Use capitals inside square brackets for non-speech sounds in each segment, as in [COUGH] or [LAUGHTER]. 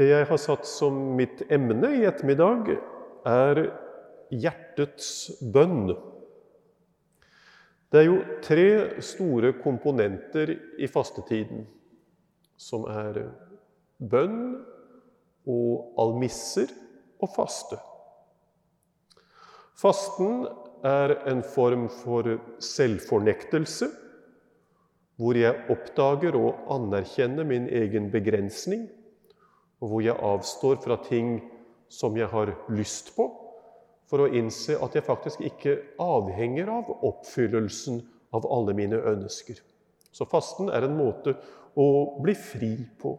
Det jeg har satt som mitt emne i ettermiddag, er hjertets bønn. Det er jo tre store komponenter i fastetiden, som er bønn og almisser og faste. Fasten er en form for selvfornektelse, hvor jeg oppdager og anerkjenner min egen begrensning, og hvor jeg avstår fra ting som jeg har lyst på, for å innse at jeg faktisk ikke avhenger av oppfyllelsen av alle mine ønsker. Så fasten er en måte å bli fri på.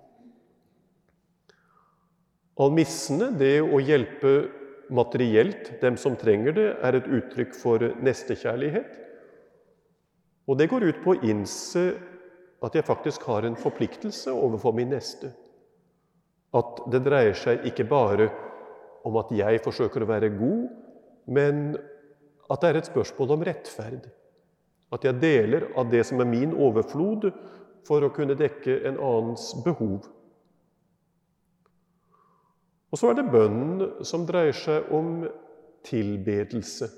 Almissene, det å hjelpe materielt dem som trenger det, er et uttrykk for nestekjærlighet. Og det går ut på å innse at jeg faktisk har en forpliktelse overfor min neste. At det dreier seg ikke bare om at jeg forsøker å være god, men at det er et spørsmål om rettferd. At jeg deler av det som er min overflod, for å kunne dekke en annens behov. Og så er det bønnen som dreier seg om tilbedelse.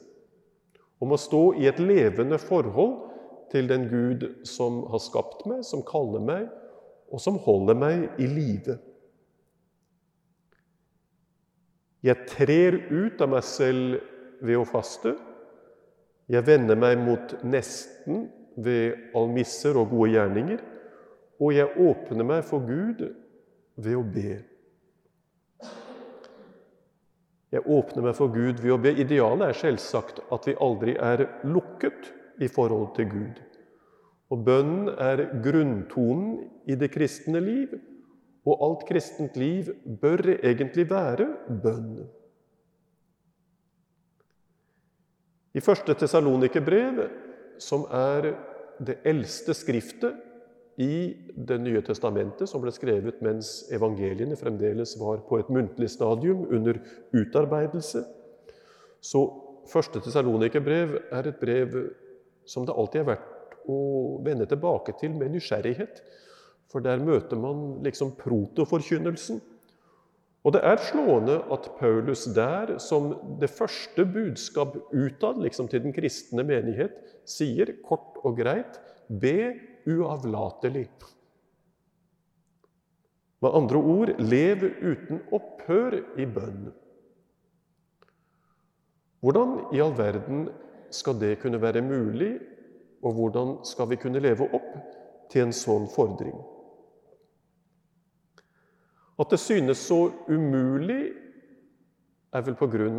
Om å stå i et levende forhold til den Gud som har skapt meg, som kaller meg, og som holder meg i live. Jeg trer ut av meg selv ved å faste. Jeg vender meg mot nesten ved almisser og gode gjerninger. Og jeg åpner meg for Gud ved å be. Jeg åpner meg for Gud ved å be. Idealet er selvsagt at vi aldri er lukket i forhold til Gud. Og bønnen er grunntonen i det kristne liv. Og alt kristent liv bør egentlig være bønn. I første Tesalonikerbrev, som er det eldste skriftet i Det nye testamentet, som ble skrevet mens evangeliene fremdeles var på et muntlig stadium under utarbeidelse, så første Tesalonikerbrev er et brev som det alltid er verdt å vende tilbake til med nysgjerrighet. For der møter man liksom protoforkynnelsen. Og det er slående at Paulus der, som det første budskap utad liksom til den kristne menighet, sier kort og greit be uavlatelig. Med andre ord lev uten opphør i bønn. Hvordan i all verden skal det kunne være mulig, og hvordan skal vi kunne leve opp til en sånn fordring? At det synes så umulig, er vel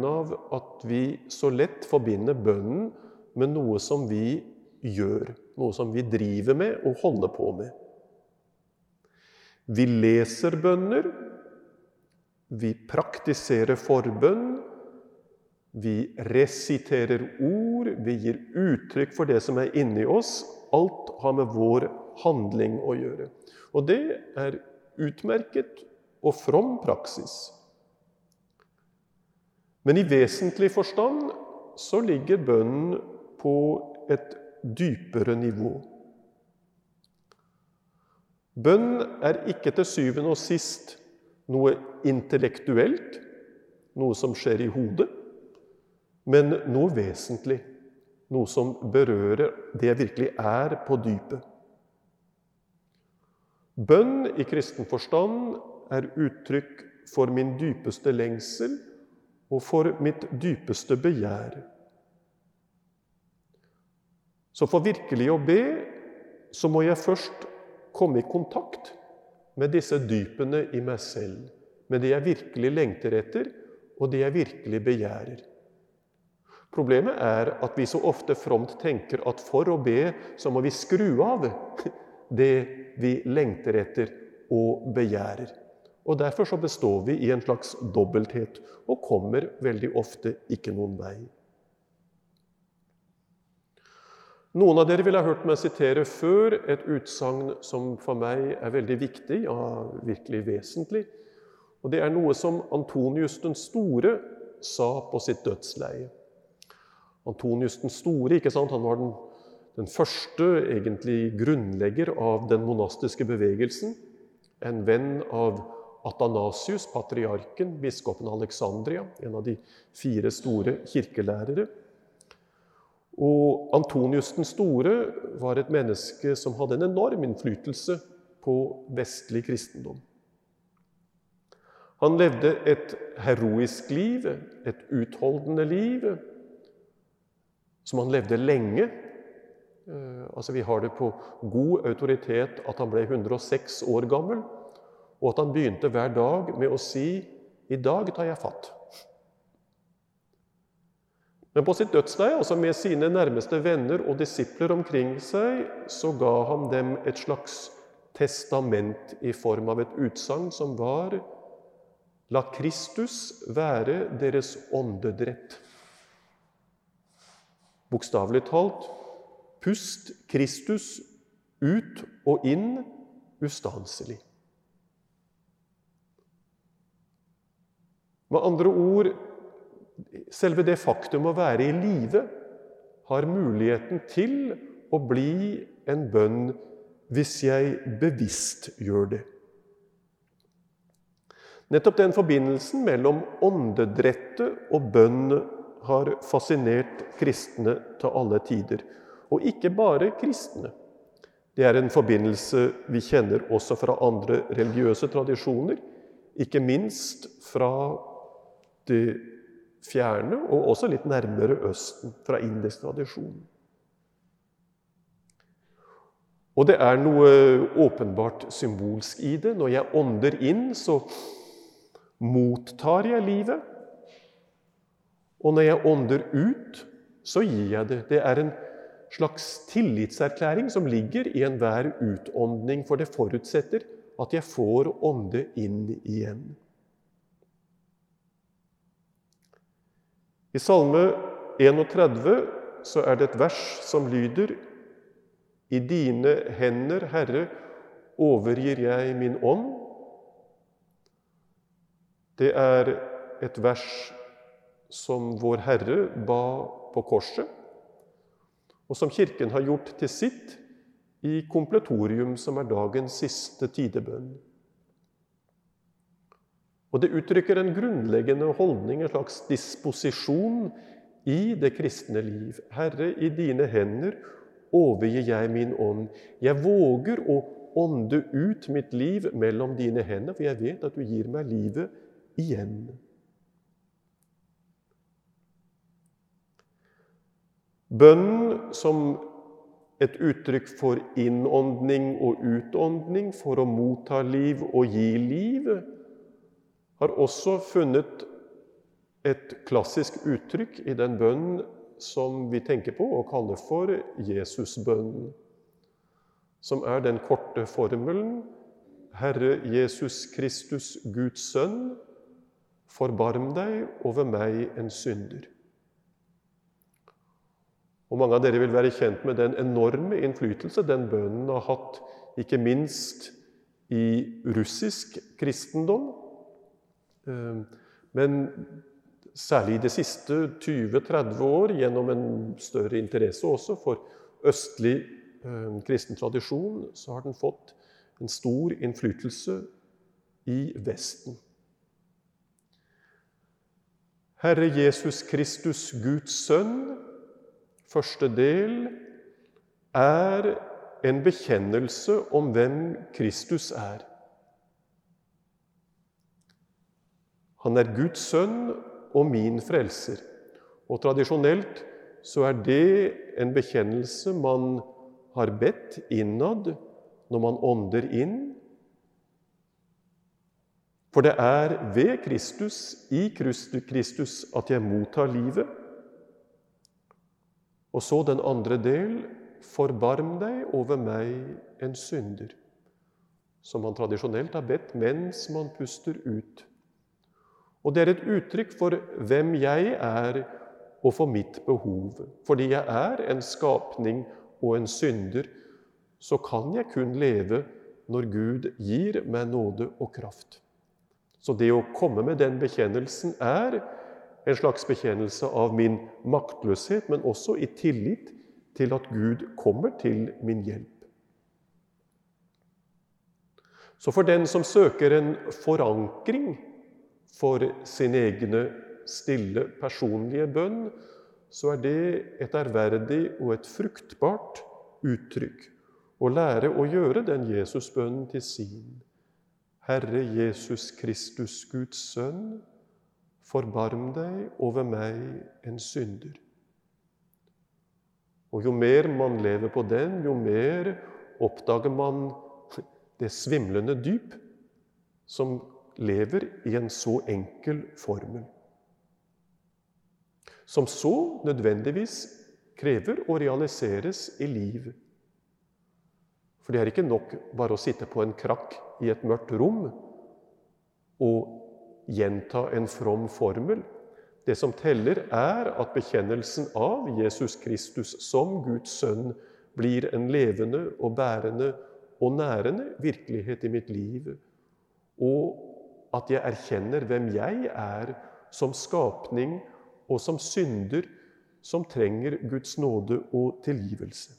av at vi så lett forbinder bønnen med noe som vi gjør, noe som vi driver med og holder på med. Vi leser bønner, vi praktiserer forbønn, vi resiterer ord, vi gir uttrykk for det som er inni oss. Alt har med vår handling å gjøre. Og det er utmerket og from praksis. Men i vesentlig forstand så ligger bønnen på et dypere nivå. Bønn er ikke til syvende og sist noe intellektuelt, noe som skjer i hodet, men noe vesentlig, noe som berører det jeg virkelig er på dypet. Bønn i kristen forstand er uttrykk for min dypeste lengsel og for mitt dypeste begjær. Så for virkelig å be, så må jeg først komme i kontakt med disse dypene i meg selv, med det jeg virkelig lengter etter, og det jeg virkelig begjærer. Problemet er at vi så ofte fromt tenker at for å be, så må vi skru av [LAUGHS] det vi lengter etter og begjærer. Og Derfor så består vi i en slags dobbelthet og kommer veldig ofte ikke noen vei. Noen av dere vil ha hørt meg sitere før et utsagn som for meg er veldig viktig, ja, virkelig vesentlig. Og Det er noe som Antonius den store sa på sitt dødsleie. Antonius den store ikke sant? han var den, den første egentlig grunnlegger av den monastiske bevegelsen. En venn av Atanasius, patriarken, biskopen Alexandria, en av de fire store kirkelærere. Og Antonius den store var et menneske som hadde en enorm innflytelse på vestlig kristendom. Han levde et heroisk liv, et utholdende liv, som han levde lenge. Eh, altså Vi har det på god autoritet at han ble 106 år gammel, og at han begynte hver dag med å si 'I dag tar jeg fatt'. Men på sitt dødsleie, altså med sine nærmeste venner og disipler omkring seg, så ga han dem et slags testament i form av et utsagn som var La Kristus være deres åndedrett. Bokstavelig talt pust Kristus ut og inn ustanselig. Med andre ord selve det faktum å være i live har muligheten til å bli en bønn hvis jeg bevisst gjør det. Nettopp den forbindelsen mellom åndedrettet og bønn har fascinert kristne til alle tider. Og ikke bare kristne. Det er en forbindelse vi kjenner også fra andre religiøse tradisjoner, ikke minst fra det fjerne og også litt nærmere Østen, fra indisk tradisjon. Og det er noe åpenbart symbolsk i det. Når jeg ånder inn, så mottar jeg livet. Og når jeg ånder ut, så gir jeg det. Det er en slags tillitserklæring som ligger i enhver utåndning, for det forutsetter at jeg får ånde inn igjen. I Salme 31 så er det et vers som lyder I dine hender, Herre, overgir jeg min ånd. Det er et vers som vår Herre ba på korset, og som Kirken har gjort til sitt i kompletorium, som er dagens siste tidebønn. Og det uttrykker en grunnleggende holdning, en slags disposisjon, i det kristne liv. Herre, i dine hender overgir jeg min ånd. Jeg våger å ånde ut mitt liv mellom dine hender, for jeg vet at du gir meg livet igjen. Bønn som et uttrykk for innåndning og utåndning, for å motta liv og gi liv, har også funnet et klassisk uttrykk i den bønnen som vi tenker på og kaller for Jesusbønnen, som er den korte formelen Herre Jesus Kristus, Guds sønn, forbarm deg over meg, en synder. Og Mange av dere vil være kjent med den enorme innflytelse den bønnen har hatt, ikke minst i russisk kristendom, men særlig i de siste 20-30 år, gjennom en større interesse også for østlig ehm, kristen tradisjon, så har den fått en stor innflytelse i Vesten. Herre Jesus Kristus, Guds sønn, første del, er en bekjennelse om hvem Kristus er. Han er Guds sønn og min frelser. Og tradisjonelt så er det en bekjennelse man har bedt innad når man ånder inn. For det er ved Kristus, i Kristus, at jeg mottar livet. Og så den andre del Forbarm deg over meg, en synder. Som man tradisjonelt har bedt mens man puster ut. Og det er et uttrykk for hvem jeg er, og for mitt behov. Fordi jeg er en skapning og en synder, så kan jeg kun leve når Gud gir meg nåde og kraft. Så det å komme med den bekjennelsen er en slags bekjennelse av min maktløshet, men også i tillit til at Gud kommer til min hjelp. Så for den som søker en forankring for sin egne stille, personlige bønn, så er det et ærverdig og et fruktbart uttrykk å lære å gjøre den Jesusbønnen til sin. Herre Jesus Kristus, Guds sønn, forbarm deg over meg, en synder. Og jo mer man lever på den, jo mer oppdager man det svimlende dyp som lever i en så enkel formel. Som så nødvendigvis krever å realiseres i liv. For det er ikke nok bare å sitte på en krakk i et mørkt rom og gjenta en from formel. Det som teller, er at bekjennelsen av Jesus Kristus som Guds sønn blir en levende og bærende og nærende virkelighet i mitt liv. Og at jeg erkjenner hvem jeg er som skapning og som synder som trenger Guds nåde og tilgivelse.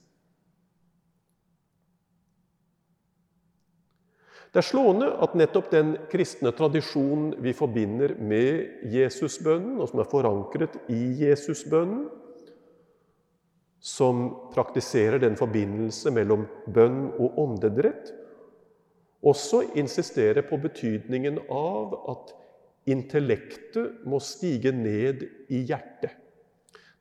Det er slående at nettopp den kristne tradisjonen vi forbinder med Jesusbønnen, og som er forankret i Jesusbønnen, som praktiserer den forbindelse mellom bønn og åndedrett, også insisterer på betydningen av at intellektet må stige ned i hjertet.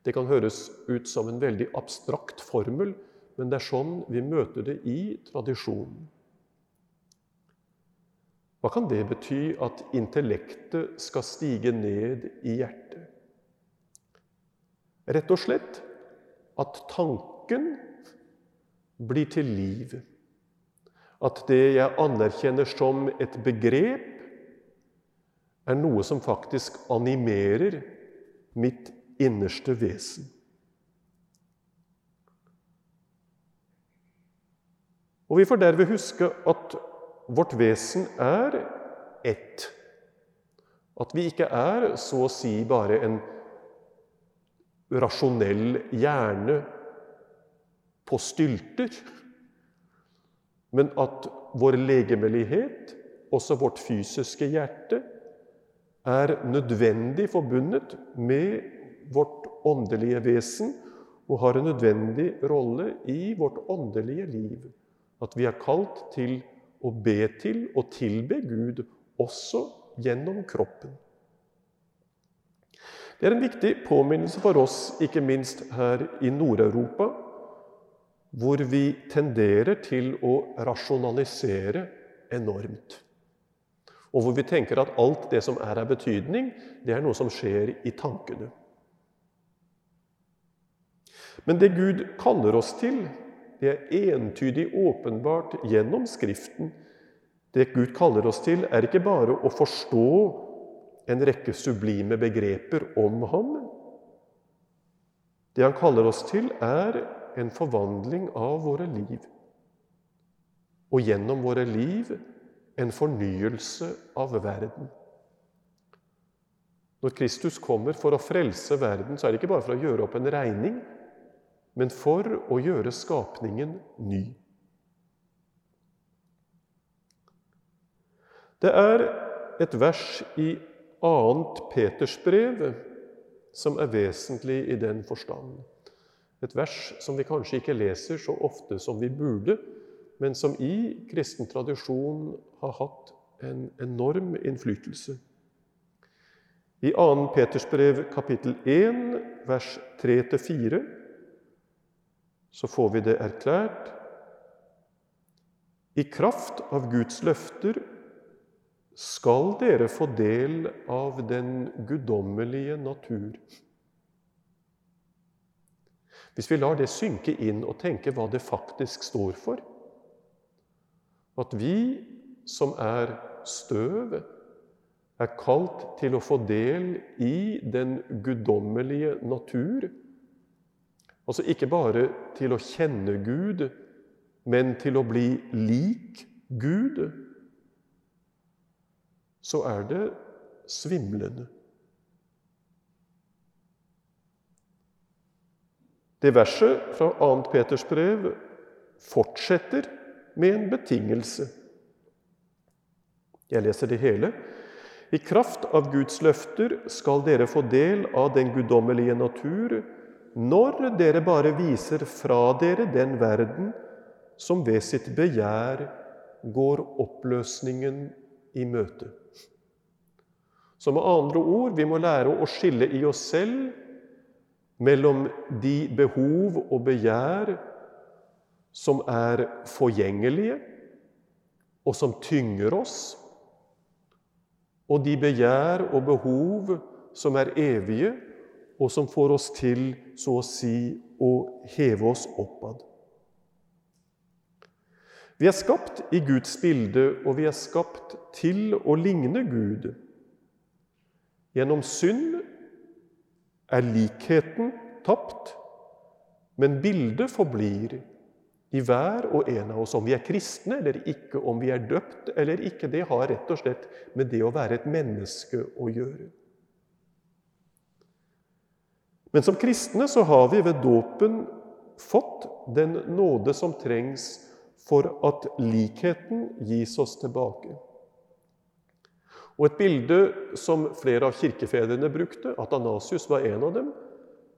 Det kan høres ut som en veldig abstrakt formel, men det er sånn vi møter det i tradisjonen. Hva kan det bety at intellektet skal stige ned i hjertet? Rett og slett at tanken blir til liv. At det jeg anerkjenner som et begrep, er noe som faktisk animerer mitt innerste vesen. Og vi får derved huske at vårt vesen er ett. At vi ikke er så å si bare en rasjonell hjerne på stylter, men at vår legemelighet, også vårt fysiske hjerte, er nødvendig forbundet med vårt åndelige vesen og har en nødvendig rolle i vårt åndelige liv. At vi er kalt til å be til og tilbe Gud også gjennom kroppen. Det er en viktig påminnelse for oss, ikke minst her i Nord-Europa, hvor vi tenderer til å rasjonalisere enormt. Og hvor vi tenker at alt det som er av betydning, det er noe som skjer i tankene. Men det Gud kaller oss til, det er entydig åpenbart gjennom Skriften. Det Gud kaller oss til, er ikke bare å forstå en rekke sublime begreper om ham. Det han kaller oss til, er en forvandling av våre liv. Og gjennom våre liv en fornyelse av verden. Når Kristus kommer for å frelse verden, så er det ikke bare for å gjøre opp en regning, men for å gjøre skapningen ny. Det er et vers i 2. Peters brev som er vesentlig i den forstand. Et vers som vi kanskje ikke leser så ofte som vi burde, men som i kristen tradisjon har hatt en enorm innflytelse. I 2. Peters brev kapittel 1, vers 3-4, så får vi det erklært. I kraft av Guds løfter skal dere få del av den guddommelige natur. Hvis vi lar det synke inn og tenke hva det faktisk står for, at vi som er støv, er kalt til å få del i den guddommelige natur. Altså ikke bare til å kjenne Gud, men til å bli lik Gud. Så er det svimlende. Det verset fra 2. Peters brev fortsetter med en betingelse. Jeg leser det hele. I kraft av Guds løfter skal dere få del av den guddommelige natur når dere bare viser fra dere den verden som ved sitt begjær går oppløsningen i møte. Så med andre ord, vi må lære å skille i oss selv mellom de behov og begjær som er forgjengelige, og som tynger oss, og de begjær og behov som er evige, og som får oss til, så å si, å heve oss oppad. Vi er skapt i Guds bilde, og vi er skapt til å ligne Gud. Gjennom synd er likheten tapt, men bildet forblir i hver og en av oss. Om vi er kristne eller ikke, om vi er døpt eller ikke, det har rett og slett med det å være et menneske å gjøre. Men som kristne så har vi ved dåpen fått den nåde som trengs for at likheten gis oss tilbake. Og Et bilde som flere av kirkefedrene brukte, Atanasius var en av dem,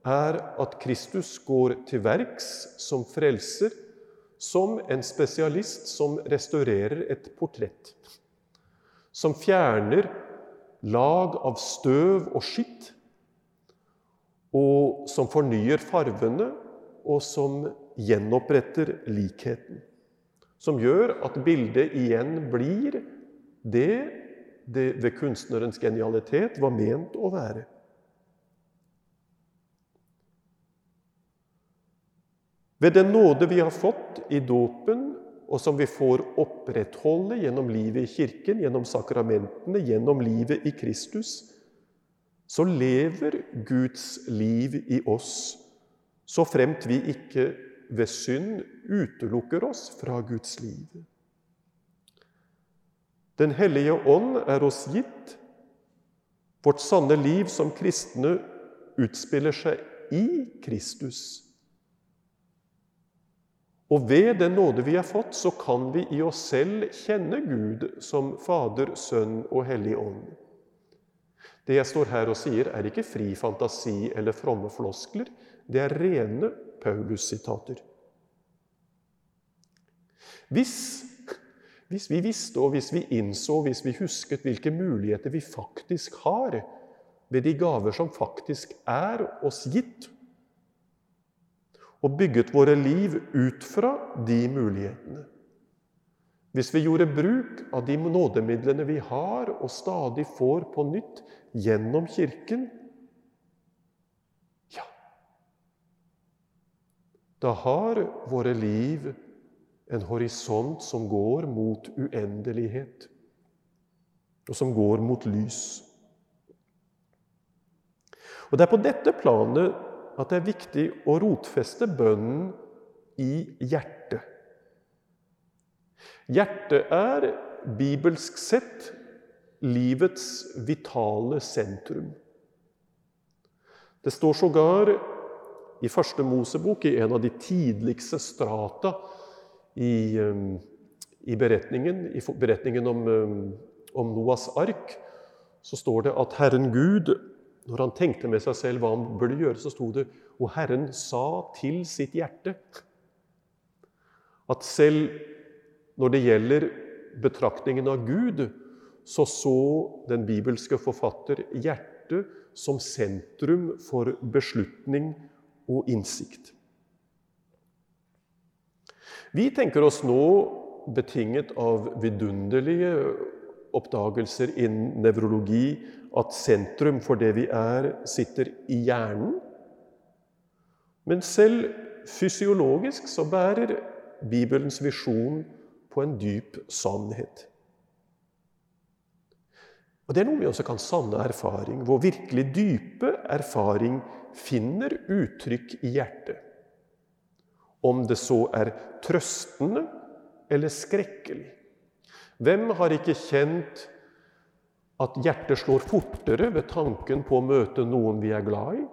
er at Kristus går til verks som frelser, som en spesialist som restaurerer et portrett. Som fjerner lag av støv og skitt, og som fornyer farvene, og som gjenoppretter likheten. Som gjør at bildet igjen blir det det ved kunstnerens genialitet var ment å være. Ved den nåde vi har fått i dåpen, og som vi får opprettholde gjennom livet i Kirken, gjennom sakramentene, gjennom livet i Kristus, så lever Guds liv i oss, så fremt vi ikke ved synd utelukker oss fra Guds liv. Den hellige ånd er oss gitt. Vårt sanne liv som kristne utspiller seg i Kristus. Og ved den nåde vi har fått, så kan vi i oss selv kjenne Gud som Fader, Sønn og Hellig Ånd. Det jeg står her og sier, er ikke fri fantasi eller fromme floskler. Det er rene Paulus-sitater. Hvis hvis vi visste, og hvis vi innså, hvis vi husket hvilke muligheter vi faktisk har ved de gaver som faktisk er oss gitt, og bygget våre liv ut fra de mulighetene. Hvis vi gjorde bruk av de nådemidlene vi har og stadig får på nytt gjennom Kirken Ja, da har våre liv en horisont som går mot uendelighet, og som går mot lys. Og Det er på dette planet at det er viktig å rotfeste bønnen i hjertet. Hjertet er bibelsk sett livets vitale sentrum. Det står sågar i Første Mosebok, i en av de tidligste strata i, um, i beretningen, i beretningen om, um, om, Noas ark, så står det at Herren Gud, når han tenkte med seg selv hva han burde gjøre, så sto det Og Herren sa til sitt hjerte at selv når det gjelder betraktningen av Gud, så så den bibelske forfatter hjertet som sentrum for beslutning og innsikt. Vi tenker oss nå, betinget av vidunderlige oppdagelser innen nevrologi, at sentrum for det vi er, sitter i hjernen. Men selv fysiologisk så bærer Bibelens visjon på en dyp sannhet. Og Det er noe vi også kan sanne erfaring, hvor virkelig dype erfaring finner uttrykk i hjertet om det så er trøstende eller skrekkelig. Hvem har ikke kjent at hjertet slår fortere ved tanken på å møte noen vi er glad i?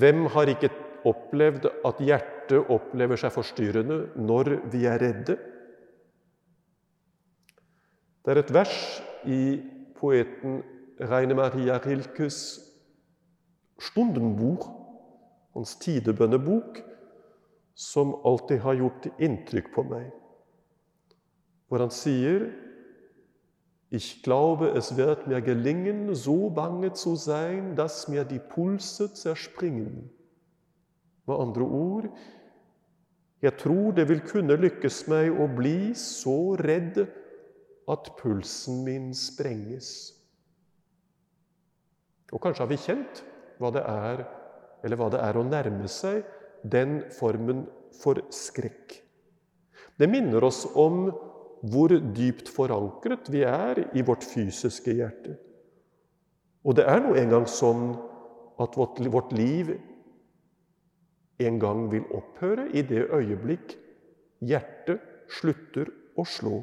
Hvem har ikke opplevd at hjertet opplever seg forstyrrende når vi er redde? Det er et vers i poeten Reine Maria Rilkes Stundenbuch, hans tidebønnebok, som alltid har gjort inntrykk på meg. Hvor han sier Ich glaube, es wird mir gelingen, so bange zu sein, dass mir die Pulse zerspringen. Med andre ord Jeg tror det vil kunne lykkes meg å bli så redd at pulsen min sprenges. Og kanskje har vi kjent hva det er, eller hva det er å nærme seg den formen for skrekk. Det minner oss om hvor dypt forankret vi er i vårt fysiske hjerte. Og det er nå engang sånn at vårt, liv en gang vil opphøre i det øyeblikk hjertet slutter å slå.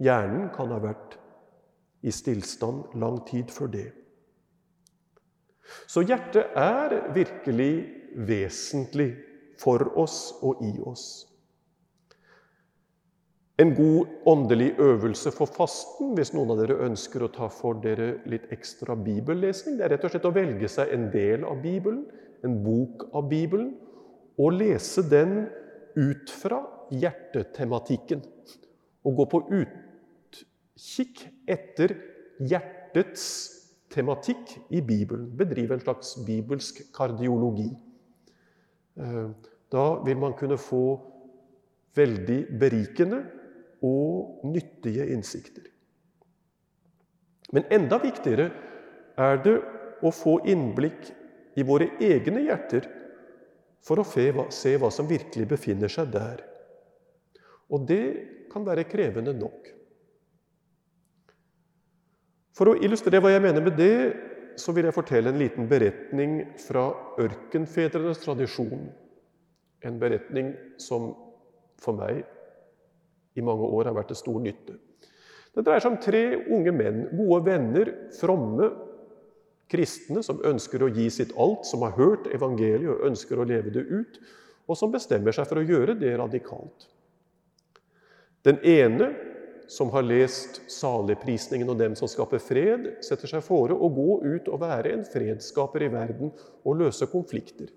Hjernen kan ha vært i stillstand lang tid før det. Så hjertet er virkelig vesentlig for oss og i oss. En god åndelig øvelse for fasten, hvis noen av dere ønsker å ta for dere litt ekstra bibellesning, det er rett og slett å velge seg en del av Bibelen, en bok av Bibelen, og lese den ut fra hjertetematikken. Og gå på utkikk etter hjertets tematikk i Bibelen. Bedrive en slags bibelsk kardiologi. Eh, da vil man kunne få veldig berikende og nyttige innsikter. Men enda viktigere er det å få innblikk i våre egne hjerter for å se hva som virkelig befinner seg der. Og det kan være krevende nok. For å illustrere hva jeg mener med det, så vil jeg fortelle en liten beretning fra ørkenfedrenes tradisjon. En beretning som for meg i mange år har vært til stor nytte. Det dreier seg om tre unge menn, gode venner, fromme kristne som ønsker å gi sitt alt, som har hørt evangeliet og ønsker å leve det ut, og som bestemmer seg for å gjøre det radikalt. Den ene, som har lest saligprisningen og dem som skaper fred, setter seg fore å gå ut og være en fredsskaper i verden og løse konflikter.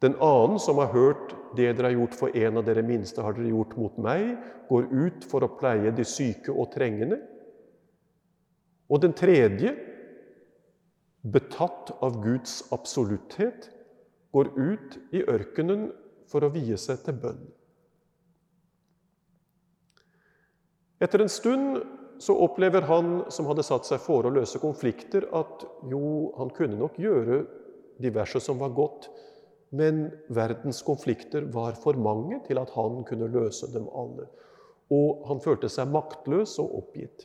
Den annen som har hørt 'det dere har gjort for en av dere minste, har dere gjort mot meg', går ut for å pleie de syke og trengende. Og den tredje, betatt av Guds absolutthet, går ut i ørkenen for å vie seg til bønn. Etter en stund så opplever han som hadde satt seg for å løse konflikter, at jo, han kunne nok gjøre diverse som var godt, men verdens konflikter var for mange til at han kunne løse dem alle. Og han følte seg maktløs og oppgitt.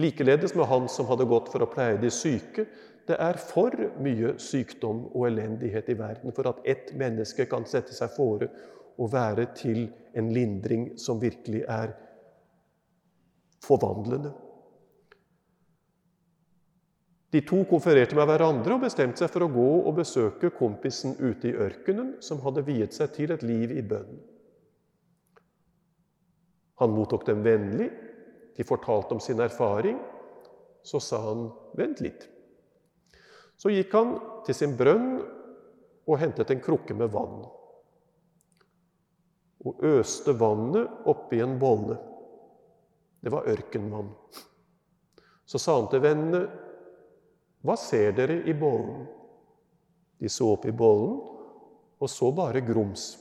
Likeledes med han som hadde gått for å pleie de syke. Det er for mye sykdom og elendighet i verden for at ett menneske kan sette seg fore og være til en lindring som virkelig er forvandlende. De to konfererte med hverandre og bestemte seg for å gå og besøke kompisen ute i ørkenen, som hadde viet seg til et liv i bønn. Han mottok dem vennlig. De fortalte om sin erfaring. Så sa han, 'Vent litt.' Så gikk han til sin brønn og hentet en krukke med vann. Og øste vannet oppi en bolle. Det var ørkenvann. Så sa han til vennene, hva ser dere i bollen? De så opp i bollen og så bare grums.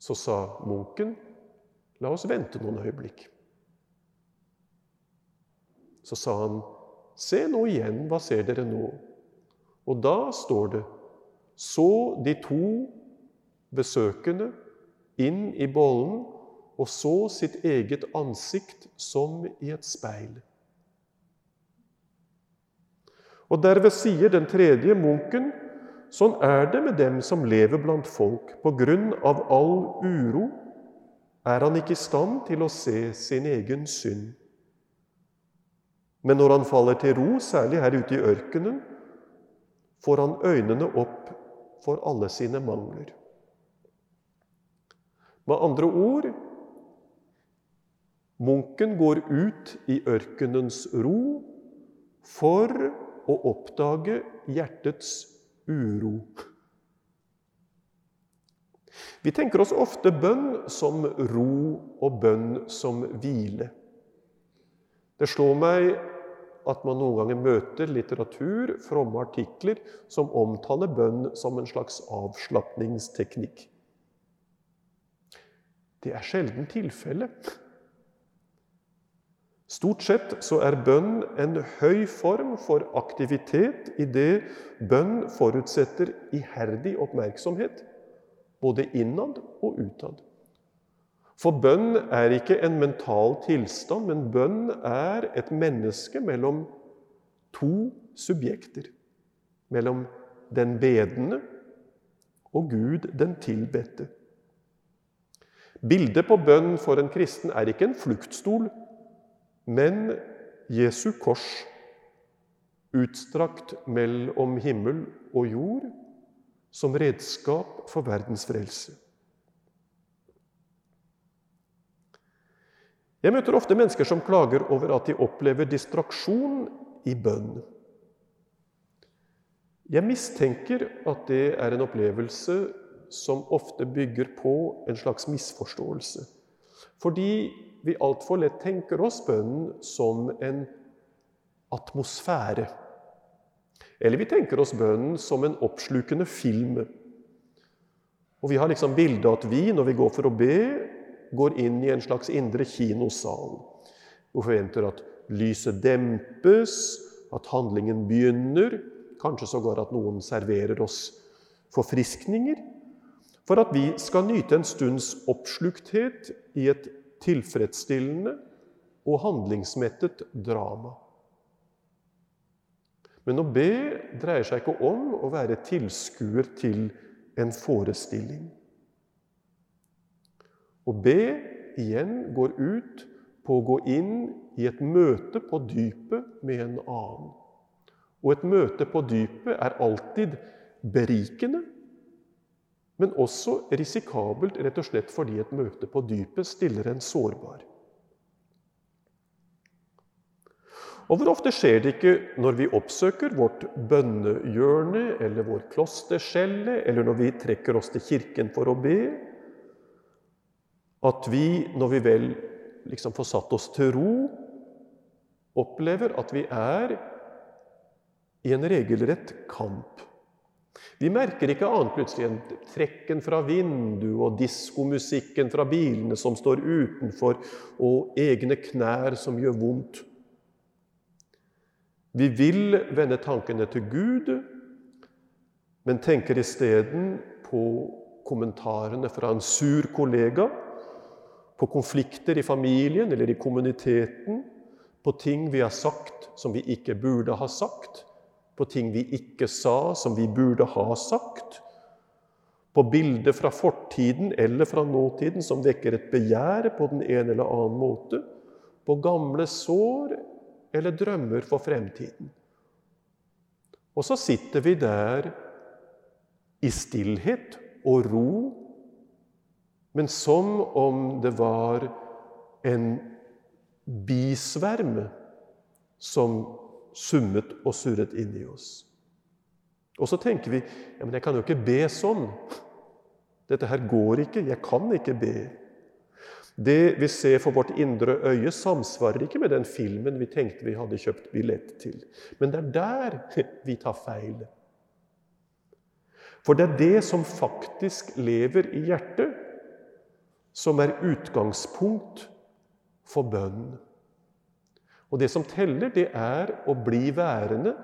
Så sa munken, la oss vente noen øyeblikk. Så sa han, se nå igjen, hva ser dere nå? Og da står det, så de to besøkende inn i bollen og så sitt eget ansikt som i et speil. Og derved sier den tredje munken sånn er det med dem som lever blant folk. På grunn av all uro er han ikke i stand til å se sin egen synd. Men når han faller til ro, særlig her ute i ørkenen, får han øynene opp for alle sine mangler. Med andre ord munken går ut i ørkenens ro for å oppdage hjertets uro. Vi tenker oss ofte bønn som ro og bønn som hvile. Det slår meg at man noen ganger møter litteratur, fromme artikler, som omtaler bønn som en slags avslapningsteknikk. Det er sjelden tilfellet. Stort sett så er bønn en høy form for aktivitet i det bønn forutsetter iherdig oppmerksomhet, både innad og utad. For bønn er ikke en mental tilstand, men bønn er et menneske mellom to subjekter. Mellom den bedende og Gud, den tilbedte. Bildet på bønn for en kristen er ikke en fluktstol, men Jesu kors, utstrakt mellom himmel og jord, som redskap for verdens frelse. Jeg møter ofte mennesker som klager over at de opplever distraksjon i bønn. Jeg mistenker at det er en opplevelse som ofte bygger på en slags misforståelse. Fordi vi altfor lett tenker oss bønnen som en atmosfære. Eller vi tenker oss bønnen som en oppslukende film. Og vi har liksom bildet at vi, når vi går for å be, går inn i en slags indre kinosal. Og forventer at lyset dempes, at handlingen begynner, kanskje sågar at noen serverer oss forfriskninger, for at vi skal nyte en stunds oppslukthet i et tilfredsstillende og handlingsmettet drama. Men å be dreier seg ikke om å være tilskuer til en forestilling. Å be igjen går ut på å gå inn i et møte på dypet med en annen. Og et møte på dypet er alltid berikende, men også risikabelt rett og slett fordi et møte på dypet stiller en sårbar. Og hvor ofte skjer det ikke når vi oppsøker vårt bønnehjørne eller vår klosterskjelle, eller når vi trekker oss til kirken for å be, at vi, når vi vel liksom får satt oss til ro, opplever at vi er i en regelrett kamp. Vi merker ikke annet plutselig enn trekken fra vinduet og diskomusikken fra bilene som står utenfor, og egne knær som gjør vondt. Vi vil vende tankene til Gud, men tenker isteden på kommentarene fra en sur kollega på konflikter i familien eller i kommuniteten, på ting vi har sagt som vi ikke burde ha sagt, på ting vi ikke sa som vi burde ha sagt, på bilder fra fortiden eller fra nåtiden som vekker et begjær på den ene eller annen måte, på gamle sår eller drømmer for fremtiden. Og så sitter vi der i stillhet og ro men som om det var en bisverme som summet og surret inni oss. Og så tenker vi ja, men jeg kan jo ikke be sånn. Dette her går ikke. Jeg kan ikke be. Det vi ser for vårt indre øye, samsvarer ikke med den filmen vi tenkte vi hadde kjøpt billett til. Men det er der [LAUGHS] vi tar feil. For det er det som faktisk lever i hjertet, som er utgangspunkt for bønnen. Og det som teller, det er å bli værende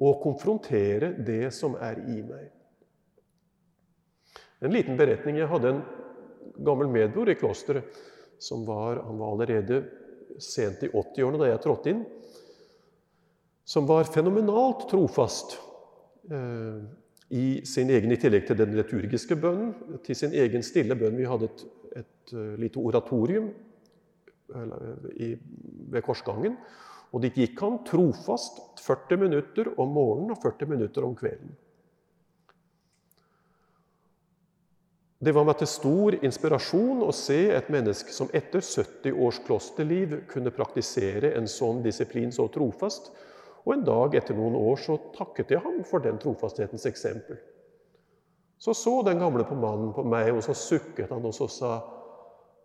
og konfrontere det som er i meg. En liten beretning. Jeg hadde en gammel medbror i klosteret. som var, Han var allerede sent i 80-årene da jeg trådte inn. Som var fenomenalt trofast eh, i sin egen, i tillegg til den liturgiske bønnen, til sin egen stille bønn. Vi hadde et et et lite oratorium i, ved korsgangen. Og dit gikk han trofast 40 minutter om morgenen og 40 minutter om kvelden. Det var meg til stor inspirasjon å se et menneske som etter 70 års klosterliv kunne praktisere en sånn disiplin så trofast, og en dag etter noen år så takket jeg ham for den trofasthetens eksempel. Så så den gamle på mannen på meg, og så sukket han og så sa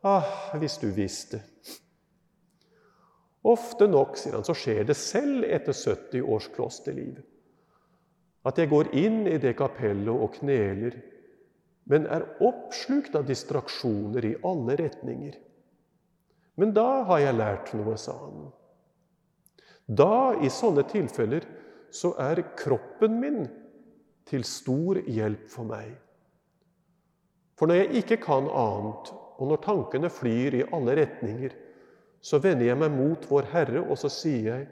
Ah, hvis du visste. Ofte nok, sier han, så skjer det selv etter 70 års klosterliv. At jeg går inn i det kapellet og kneler, men er oppslukt av distraksjoner i alle retninger. Men da har jeg lært noe, sa han. Da, i sånne tilfeller, så er kroppen min til stor hjelp for meg. For når jeg ikke kan annet, og når tankene flyr i alle retninger, så vender jeg meg mot Vår Herre, og så sier jeg,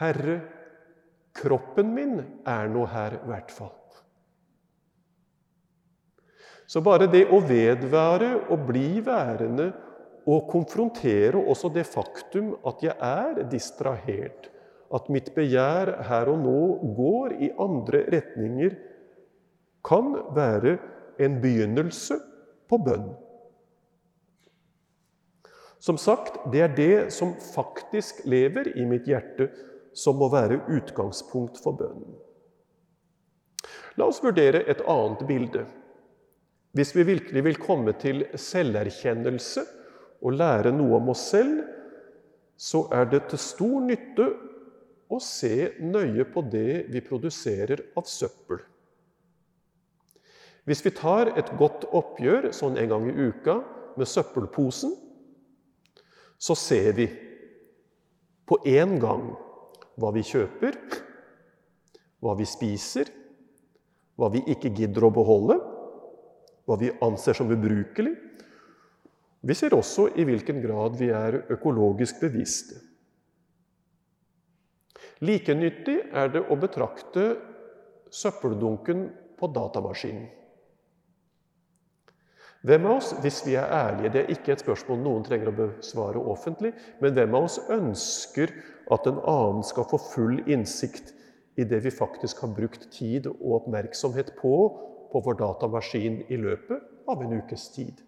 'Herre, kroppen min er nå her, i hvert fall'. Så bare det å vedvære og bli værende og konfrontere også det faktum at jeg er distrahert, at mitt begjær her og nå går i andre retninger, kan være en begynnelse på bønn. Som sagt, det er det som faktisk lever i mitt hjerte, som må være utgangspunkt for bønnen. La oss vurdere et annet bilde. Hvis vi virkelig vil komme til selverkjennelse og lære noe om oss selv, så er det til stor nytte å se nøye på det vi produserer av søppel. Hvis vi tar et godt oppgjør sånn en gang i uka med søppelposen, så ser vi på én gang hva vi kjøper, hva vi spiser, hva vi ikke gidder å beholde, hva vi anser som ubrukelig. Vi ser også i hvilken grad vi er økologisk bevisste. Like nyttig er det å betrakte søppeldunken på datamaskinen. Hvem av oss, hvis vi er ærlige, det er ikke et spørsmål noen trenger å besvare offentlig, men hvem av oss ønsker at en annen skal få full innsikt i det vi faktisk har brukt tid og oppmerksomhet på på vår datamaskin i løpet av en ukes tid?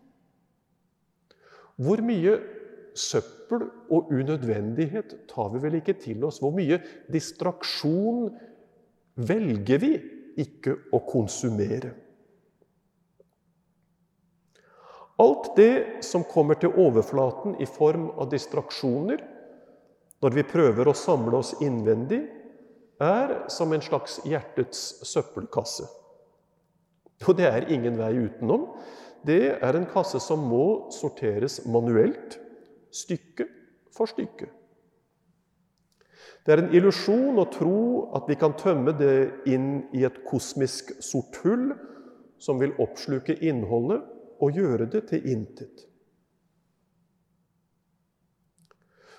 Hvor mye søppel og unødvendighet tar vi vel ikke til oss? Hvor mye distraksjon velger vi ikke å konsumere? Alt det som kommer til overflaten i form av distraksjoner når vi prøver å samle oss innvendig, er som en slags hjertets søppelkasse. Og det er ingen vei utenom. Det er en kasse som må sorteres manuelt, stykke for stykke. Det er en illusjon å tro at vi kan tømme det inn i et kosmisk sort hull som vil oppsluke innholdet og gjøre det til intet.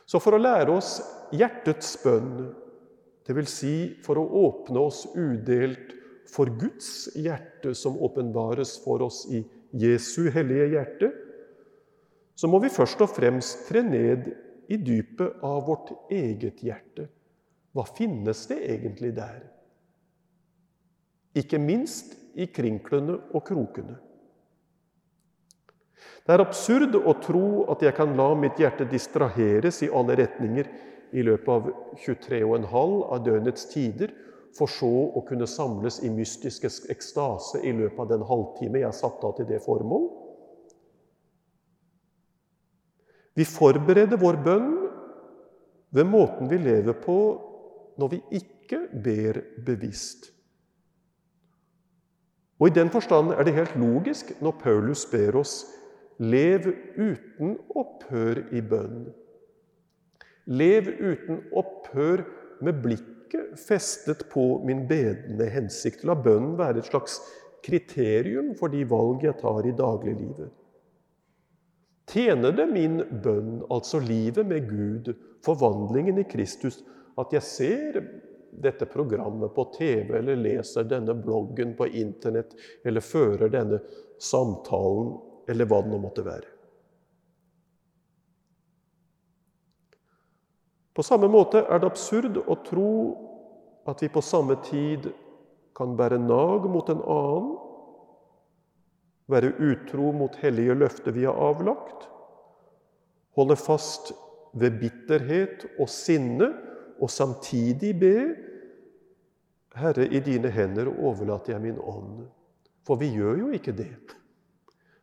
Så for å lære oss hjertets bønn, dvs. Si for å åpne oss udelt for Guds hjerte, som åpenbares for oss i Jesu hellige hjerte, så må vi først og fremst tre ned i dypet av vårt eget hjerte. Hva finnes det egentlig der? Ikke minst i krinklene og krokene. Det er absurd å tro at jeg kan la mitt hjerte distraheres i alle retninger i løpet av 23,5 av døgnets tider, for så å kunne samles i mystisk ekstase i løpet av den halvtime jeg satte av til det formål. Vi forbereder vår bønn ved måten vi lever på når vi ikke ber bevisst. Og I den forstand er det helt logisk når Paulus ber oss Lev uten opphør i bønn. Lev uten opphør med blikket festet på min bedende hensikt. La bønnen være et slags kriterium for de valg jeg tar i dagliglivet. Tjener det min bønn, altså livet med Gud, forvandlingen i Kristus, at jeg ser dette programmet på TV, eller leser denne bloggen på Internett, eller fører denne samtalen eller hva det nå måtte være. På samme måte er det absurd å tro at vi på samme tid kan bære nag mot en annen være utro mot hellige løfter vi har avlagt, holde fast ved bitterhet og sinne, og samtidig be Herre, i dine hender overlater jeg min ånd. For vi gjør jo ikke det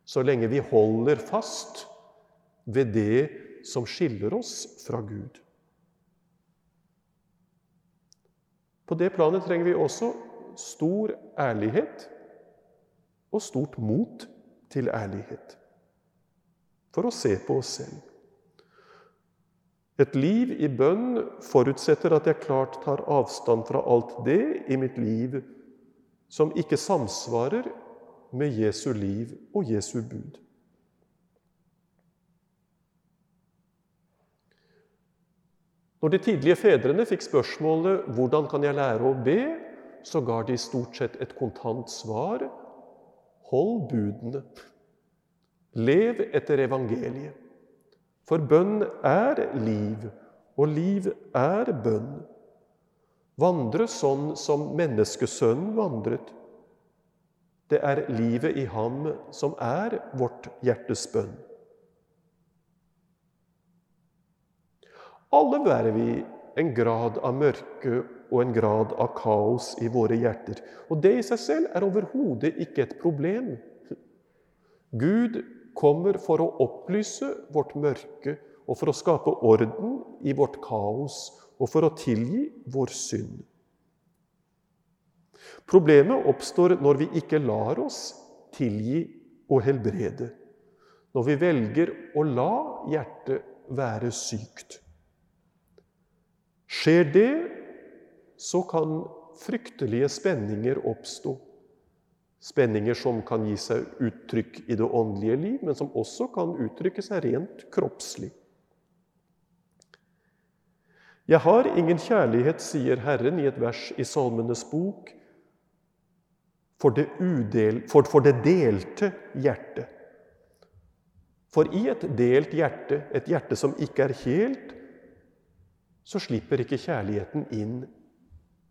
så lenge vi holder fast ved det som skiller oss fra Gud. På det planet trenger vi også stor ærlighet og stort mot til ærlighet for å se på oss selv. Et liv i bønn forutsetter at jeg klart tar avstand fra alt det i mitt liv som ikke samsvarer med Jesu liv og Jesu bud. Når de tidlige fedrene fikk spørsmålet 'Hvordan kan jeg lære å be?', så ga de stort sett et kontant svar. Hold budene. Lev etter evangeliet. For bønn er liv, og liv er bønn. Vandre sånn som menneskesønnen vandret. Det er livet i ham som er vårt hjertes bønn. Alle bærer vi en grad av mørke og en grad av kaos i våre hjerter. Og det i seg selv er overhodet ikke et problem. Gud kommer for å opplyse vårt mørke og for å skape orden i vårt kaos og for å tilgi vår synd. Problemet oppstår når vi ikke lar oss tilgi og helbrede. Når vi velger å la hjertet være sykt. Skjer det, så kan fryktelige spenninger oppstå. Spenninger som kan gi seg uttrykk i det åndelige liv, men som også kan uttrykke seg rent kroppslig. Jeg har ingen kjærlighet, sier Herren i et vers i Salmenes bok, for det, udel, for, for det delte hjertet. For i et delt hjerte, et hjerte som ikke er helt, så slipper ikke kjærligheten inn.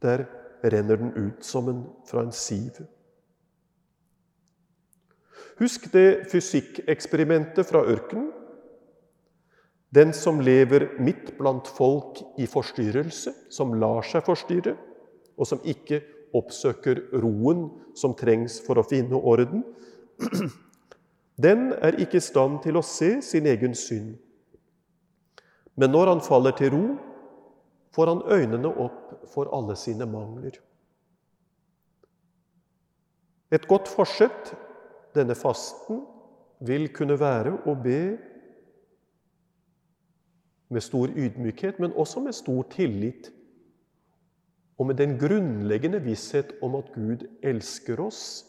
Der renner den ut som en, fra en siv. Husk det fysikkeksperimentet fra ørkenen. Den som lever midt blant folk i forstyrrelse, som lar seg forstyrre, og som ikke oppsøker roen som trengs for å finne orden, [CLEARS THROAT] den er ikke i stand til å se sin egen synd. Men når han faller til ro, får han øynene opp for alle sine mangler. Et godt forsett denne fasten vil kunne være å be med stor ydmykhet, men også med stor tillit og med den grunnleggende visshet om at Gud elsker oss,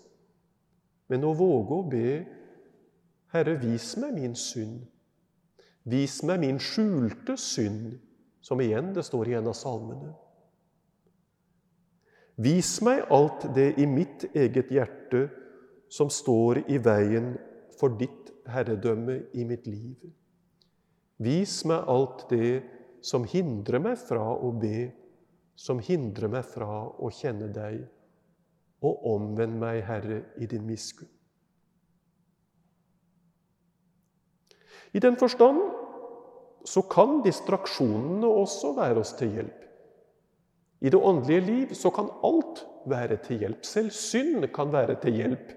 men å våge å be Herre, vis meg min synd. Vis meg min skjulte synd, som igjen det står i en av salmene. Vis meg alt det i mitt eget hjerte som står i veien for ditt herredømme i mitt liv. Vis meg alt det som hindrer meg fra å be som hindrer meg fra å kjenne deg, og omvend meg, Herre, i din miskunn. I den forstand så kan distraksjonene også være oss til hjelp. I det åndelige liv så kan alt være til hjelp. Selv synd kan være til hjelp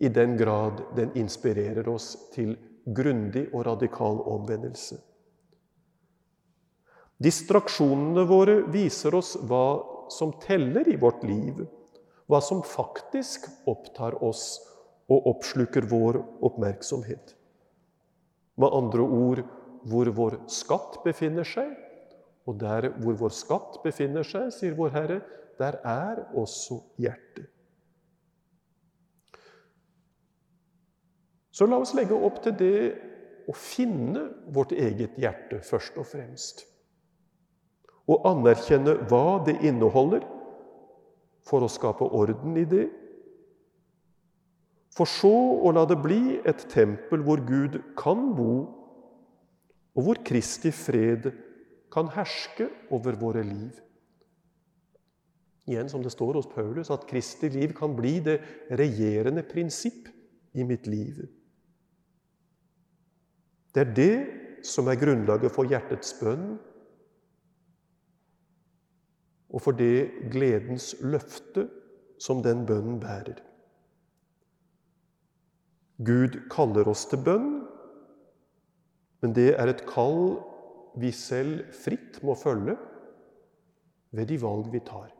i den grad den inspirerer oss til grundig og radikal omvendelse. Distraksjonene våre viser oss hva som teller i vårt liv, hva som faktisk opptar oss og oppsluker vår oppmerksomhet. Med andre ord hvor vår skatt befinner seg. Og der hvor vår skatt befinner seg, sier vår Herre, der er også hjertet. Så la oss legge opp til det å finne vårt eget hjerte først og fremst og anerkjenne hva det inneholder, for å skape orden i det. For så å la det bli et tempel hvor Gud kan bo, og hvor Kristi fred kan herske over våre liv. igjen som det står hos Paulus, at Kristi liv kan bli det regjerende prinsipp i mitt liv. Det er det som er grunnlaget for hjertets bønn, og for det gledens løfte som den bønnen bærer. Gud kaller oss til bønn, men det er et kall vi selv fritt må følge ved de valg vi tar.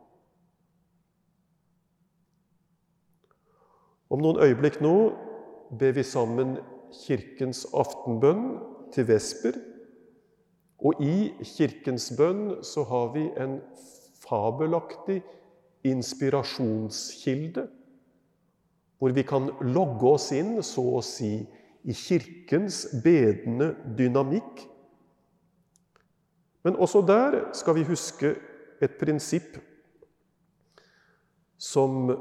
Om noen øyeblikk nå ber vi sammen Kirkens aftenbønn til vesper. Og i Kirkens bønn så har vi en fabelaktig inspirasjonskilde, hvor vi kan logge oss inn, så å si, i Kirkens bedende dynamikk. Men også der skal vi huske et prinsipp som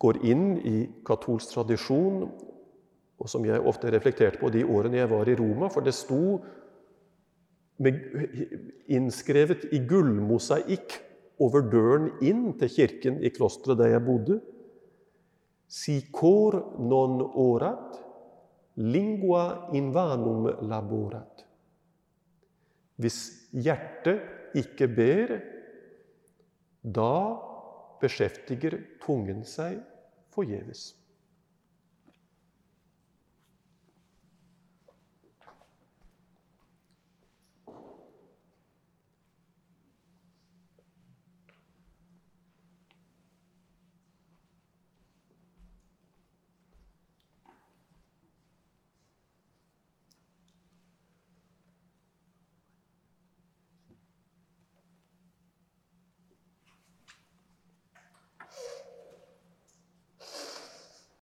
går inn i katolsk tradisjon, og som jeg ofte reflekterte på de årene jeg var i Roma, for det sto innskrevet i gullmosaikk over døren inn til kirken i klosteret der jeg bodde. «Sikor non orat, lingua invanum laborat. Hvis hjertet ikke ber, da beskjeftiger tungen seg forgjeves.